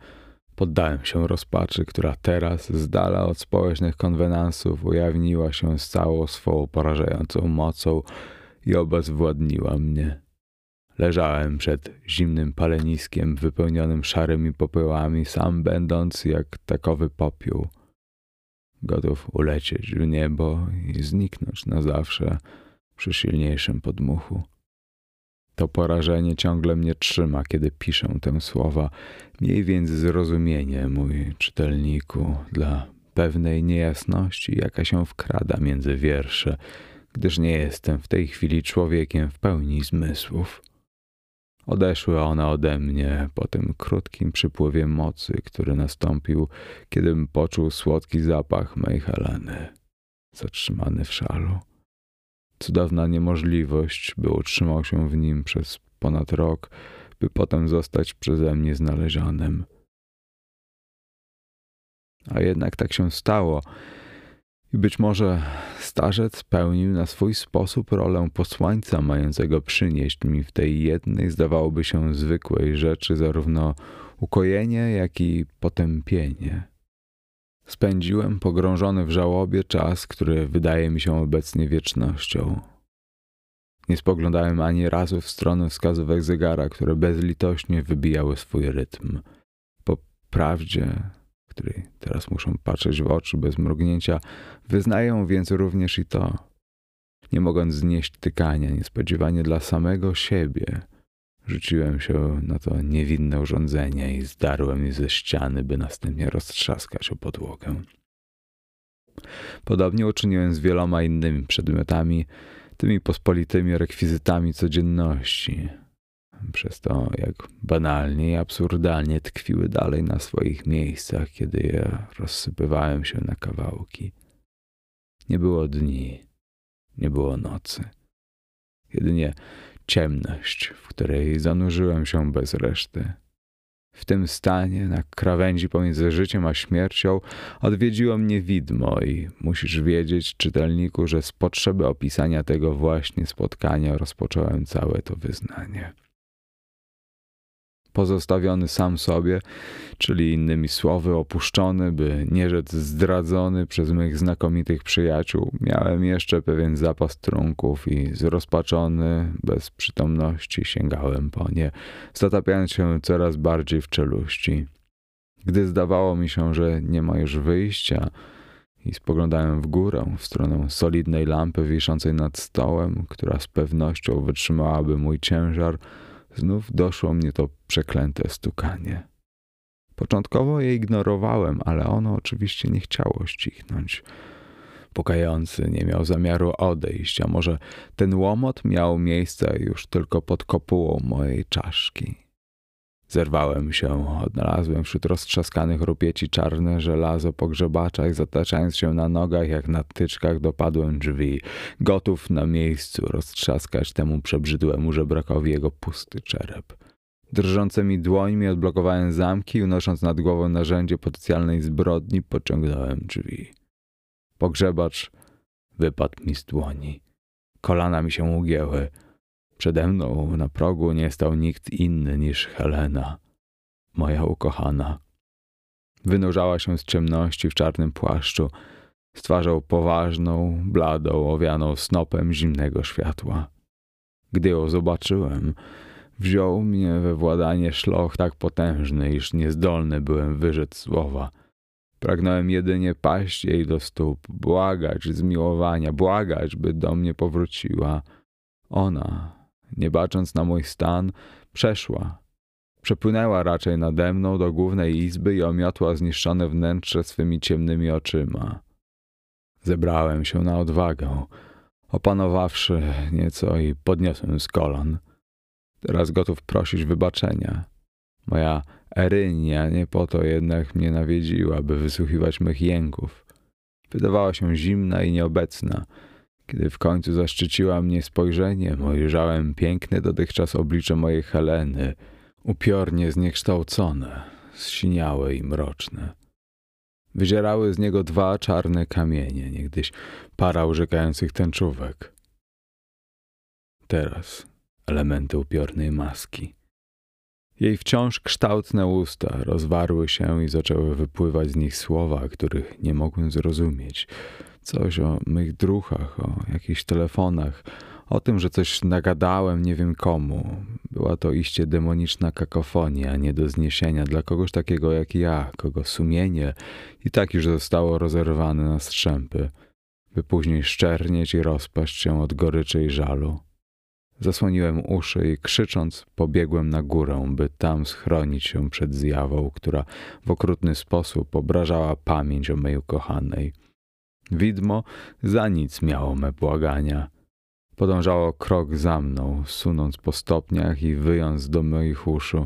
poddałem się rozpaczy, która teraz, z dala od społecznych konwenansów, ujawniła się z całą swą porażającą mocą i obezwładniła mnie. Leżałem przed zimnym paleniskiem wypełnionym szarymi popyłami, sam będąc jak takowy popiół. Gotów ulecieć w niebo i zniknąć na zawsze, przy silniejszym podmuchu. To porażenie ciągle mnie trzyma, kiedy piszę te słowa. Miej więc zrozumienie, mój czytelniku, dla pewnej niejasności, jaka się wkrada między wiersze, gdyż nie jestem w tej chwili człowiekiem w pełni zmysłów. Odeszły one ode mnie po tym krótkim przypływie mocy, który nastąpił, kiedym poczuł słodki zapach mej Heleny, zatrzymany w szalu. Cudowna niemożliwość, by utrzymał się w nim przez ponad rok, by potem zostać przeze mnie znalezionym. A jednak tak się stało. I być może starzec pełnił na swój sposób rolę posłańca mającego przynieść mi w tej jednej, zdawałoby się, zwykłej rzeczy zarówno ukojenie, jak i potępienie. Spędziłem pogrążony w żałobie czas, który wydaje mi się obecnie wiecznością. Nie spoglądałem ani razu w stronę wskazówek zegara, które bezlitośnie wybijały swój rytm. Po prawdzie, której teraz muszę patrzeć w oczy bez mrugnięcia, wyznaję więc również i to. Nie mogąc znieść tykania, niespodziewanie dla samego siebie, Rzuciłem się na to niewinne urządzenie i zdarłem je ze ściany, by następnie roztrzaskać o podłogę. Podobnie uczyniłem z wieloma innymi przedmiotami, tymi pospolitymi rekwizytami codzienności. Przez to, jak banalnie i absurdalnie tkwiły dalej na swoich miejscach, kiedy je rozsypywałem się na kawałki. Nie było dni, nie było nocy. Jedynie ciemność, w której zanurzyłem się bez reszty. W tym stanie, na krawędzi pomiędzy życiem a śmiercią, odwiedziło mnie widmo i musisz wiedzieć, czytelniku, że z potrzeby opisania tego właśnie spotkania rozpocząłem całe to wyznanie pozostawiony sam sobie, czyli innymi słowy opuszczony, by nie rzec zdradzony przez moich znakomitych przyjaciół, miałem jeszcze pewien zapas trunków i zrozpaczony, bez przytomności sięgałem po nie, zatapiając się coraz bardziej w czeluści. Gdy zdawało mi się, że nie ma już wyjścia, i spoglądałem w górę, w stronę solidnej lampy wiszącej nad stołem, która z pewnością wytrzymałaby mój ciężar, Znów doszło mnie to przeklęte stukanie. Początkowo je ignorowałem, ale ono oczywiście nie chciało ścichnąć. Pukający nie miał zamiaru odejść, a może ten łomot miał miejsce już tylko pod kopułą mojej czaszki. Zerwałem się, odnalazłem wśród roztrzaskanych rupieci czarne żelazo po grzebaczach, zataczając się na nogach jak na tyczkach dopadłem drzwi, gotów na miejscu roztrzaskać temu przebrzydłemu żebrakowi jego pusty czerep. Drżącymi dłońmi odblokowałem zamki, unosząc nad głową narzędzie potencjalnej zbrodni, pociągnąłem drzwi. Pogrzebacz wypadł mi z dłoni. Kolana mi się ugięły. Przede mną na progu nie stał nikt inny niż Helena, moja ukochana. Wynurzała się z ciemności w czarnym płaszczu, z twarzą poważną, bladą, owianą snopem zimnego światła. Gdy ją zobaczyłem, wziął mnie we władanie szloch tak potężny, iż niezdolny byłem wyrzec słowa. Pragnąłem jedynie paść jej do stóp, błagać zmiłowania, błagać, by do mnie powróciła. Ona, nie bacząc na mój stan, przeszła. Przepłynęła raczej nade mną do głównej izby i omiotła zniszczone wnętrze swymi ciemnymi oczyma. Zebrałem się na odwagę, opanowawszy nieco i podniosłem z kolan. Teraz gotów prosić wybaczenia. Moja Erynia nie po to jednak mnie nawiedziła, by wysłuchiwać mych jęków. Wydawała się zimna i nieobecna, kiedy w końcu zaszczyciła mnie spojrzeniem, ujrzałem piękne dotychczas oblicze mojej Heleny, upiornie zniekształcone, zsiniałe i mroczne. Wyzierały z niego dwa czarne kamienie, niegdyś para urzekających tęczówek. Teraz elementy upiornej maski. Jej wciąż kształtne usta rozwarły się i zaczęły wypływać z nich słowa, których nie mogłem zrozumieć. Coś o mych druchach, o jakichś telefonach, o tym, że coś nagadałem nie wiem komu. Była to iście demoniczna kakofonia, nie do zniesienia dla kogoś takiego jak ja, kogo sumienie i tak już zostało rozerwane na strzępy. by później szczernieć i rozpaść się od goryczy i żalu. Zasłoniłem uszy i krzycząc pobiegłem na górę, by tam schronić się przed zjawą, która w okrutny sposób obrażała pamięć o mej ukochanej. Widmo za nic miało me błagania. Podążało krok za mną, sunąc po stopniach i wyjąc do moich uszu.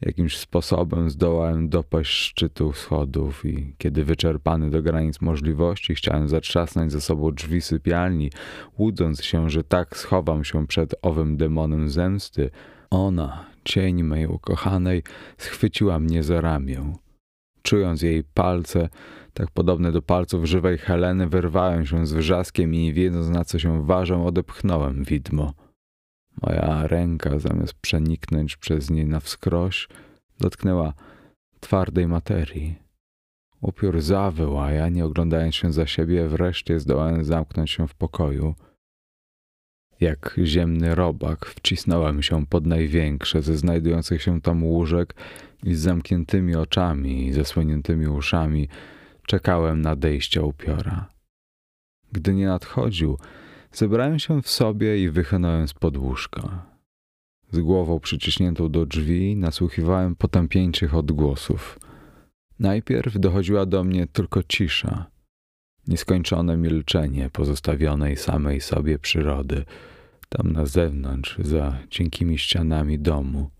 Jakimś sposobem zdołałem dopaść szczytu schodów i kiedy wyczerpany do granic możliwości chciałem zatrzasnąć ze sobą drzwi sypialni, łudząc się, że tak schowam się przed owym demonem zemsty, ona, cień mej ukochanej, schwyciła mnie za ramię. Czując jej palce, tak podobne do palców żywej Heleny, wyrwałem się z wrzaskiem i wiedząc na co się ważę, odepchnąłem widmo. Moja ręka, zamiast przeniknąć przez nie na wskroś, dotknęła twardej materii. Upiór zawył, a ja, nie oglądając się za siebie, wreszcie zdołałem zamknąć się w pokoju. Jak ziemny robak wcisnąłem się pod największe ze znajdujących się tam łóżek i z zamkniętymi oczami i zasłoniętymi uszami czekałem nadejścia upiora. Gdy nie nadchodził, zebrałem się w sobie i wychynąłem z podłóżka. Z głową przyciśniętą do drzwi nasłuchiwałem potępieńczych odgłosów. Najpierw dochodziła do mnie tylko cisza, nieskończone milczenie pozostawionej samej sobie przyrody, tam na zewnątrz, za cienkimi ścianami domu.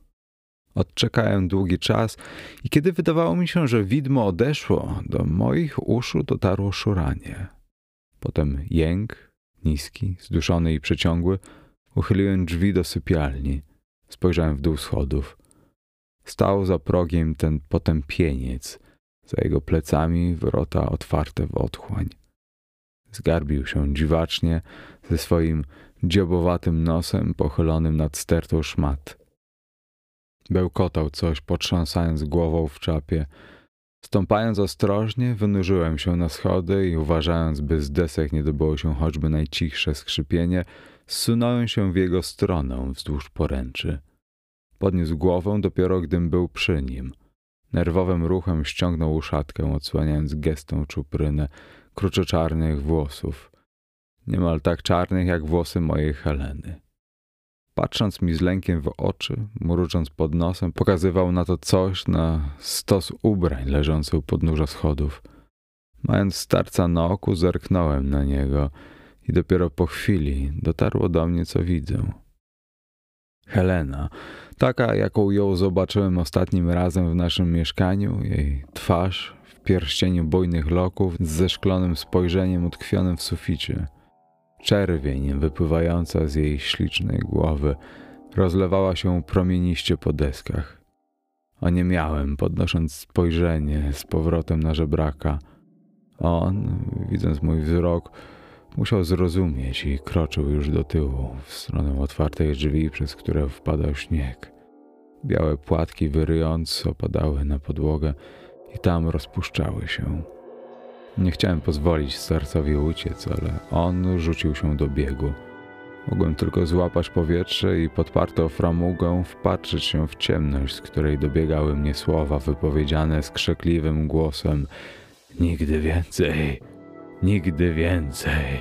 Odczekałem długi czas i kiedy wydawało mi się, że widmo odeszło, do moich uszu dotarło szuranie. Potem jęk, niski, zduszony i przeciągły, uchyliłem drzwi do sypialni. Spojrzałem w dół schodów. Stał za progiem ten potępieniec, za jego plecami wrota otwarte w otchłań. Zgarbił się dziwacznie ze swoim dziobowatym nosem pochylonym nad stertą szmat. Bełkotał coś, potrząsając głową w czapie. Stąpając ostrożnie, wynurzyłem się na schody i uważając, by z desek nie dobyło się choćby najcichsze skrzypienie, zsunąłem się w jego stronę wzdłuż poręczy. Podniósł głowę dopiero gdym był przy nim. Nerwowym ruchem ściągnął uszatkę, odsłaniając gestą czuprynę kruczoczarnych włosów. Niemal tak czarnych jak włosy mojej Heleny. Patrząc mi z lękiem w oczy, mrucząc pod nosem, pokazywał na to coś na stos ubrań leżący u podnóża schodów. Mając starca na oku, zerknąłem na niego i dopiero po chwili dotarło do mnie, co widzę. Helena, taka jaką ją zobaczyłem ostatnim razem w naszym mieszkaniu, jej twarz w pierścieniu bujnych loków z zeszklonym spojrzeniem utkwionym w suficie. Czerwień wypływająca z jej ślicznej głowy rozlewała się promieniście po deskach. miałem, podnosząc spojrzenie z powrotem na żebraka. On, widząc mój wzrok, musiał zrozumieć i kroczył już do tyłu, w stronę otwartej drzwi, przez które wpadał śnieg. Białe płatki wyryjąc opadały na podłogę i tam rozpuszczały się. Nie chciałem pozwolić sercowi uciec, ale on rzucił się do biegu. Mogłem tylko złapać powietrze i podparto framugę wpatrzyć się w ciemność, z której dobiegały mnie słowa wypowiedziane skrzekliwym głosem Nigdy więcej, nigdy więcej.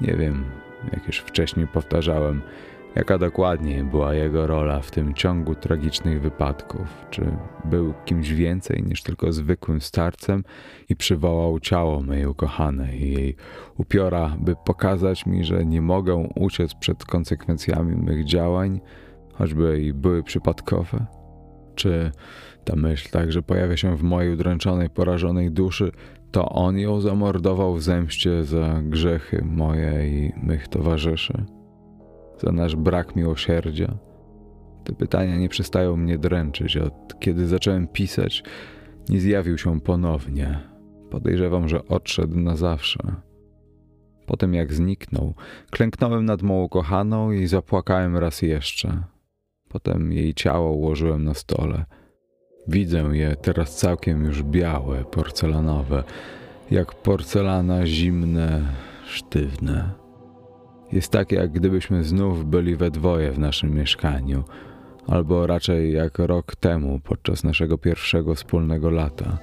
Nie wiem, jak już wcześniej powtarzałem, Jaka dokładnie była jego rola w tym ciągu tragicznych wypadków? Czy był kimś więcej niż tylko zwykłym starcem i przywołał ciało mojej ukochanej i jej upiora, by pokazać mi, że nie mogę uciec przed konsekwencjami mych działań, choćby i były przypadkowe? Czy ta myśl także pojawia się w mojej udręczonej, porażonej duszy, to on ją zamordował w zemście za grzechy moje i mych towarzyszy? Za nasz brak miłosierdzia? Te pytania nie przestają mnie dręczyć. Od kiedy zacząłem pisać, nie zjawił się ponownie. Podejrzewam, że odszedł na zawsze. Potem jak zniknął, klęknąłem nad moją kochaną i zapłakałem raz jeszcze. Potem jej ciało ułożyłem na stole. Widzę je teraz całkiem już białe, porcelanowe, jak porcelana zimne, sztywne jest tak, jak gdybyśmy znów byli we dwoje w naszym mieszkaniu, albo raczej jak rok temu podczas naszego pierwszego wspólnego lata.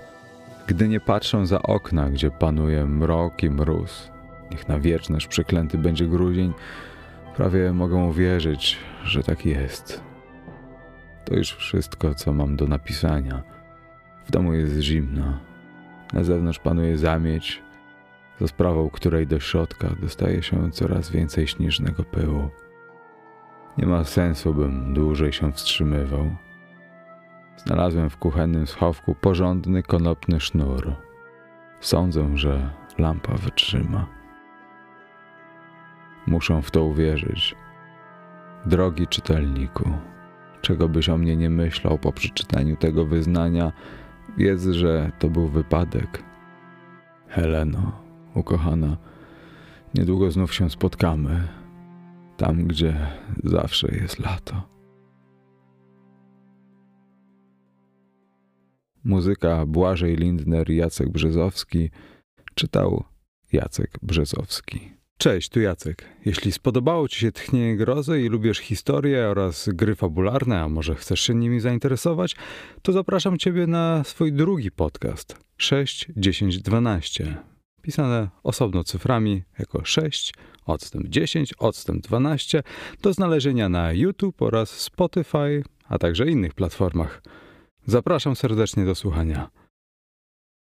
Gdy nie patrzę za okna, gdzie panuje mrok i mróz, niech na wieczność przeklęty będzie grudzień, prawie mogę uwierzyć, że tak jest. To już wszystko, co mam do napisania. W domu jest zimno. Na zewnątrz panuje zamieć, za sprawą której do środka dostaje się coraz więcej śnieżnego pyłu. Nie ma sensu, bym dłużej się wstrzymywał. Znalazłem w kuchennym schowku porządny konopny sznur. Sądzę, że lampa wytrzyma. Muszę w to uwierzyć. Drogi czytelniku, czego byś o mnie nie myślał po przeczytaniu tego wyznania, wiedz, że to był wypadek. Heleno, ukochana, niedługo znów się spotkamy, tam gdzie zawsze jest lato. Muzyka Błażej Lindner Jacek Brzezowski czytał Jacek Brzezowski. Cześć, tu Jacek. Jeśli spodobało Ci się Tchnienie Grozy i lubisz historię oraz gry fabularne, a może chcesz się nimi zainteresować, to zapraszam Ciebie na swój drugi podcast 6, 10, 12. Pisane osobno cyframi jako 6, odstęp 10, odstęp 12 do znalezienia na YouTube oraz Spotify, a także innych platformach. Zapraszam serdecznie do słuchania.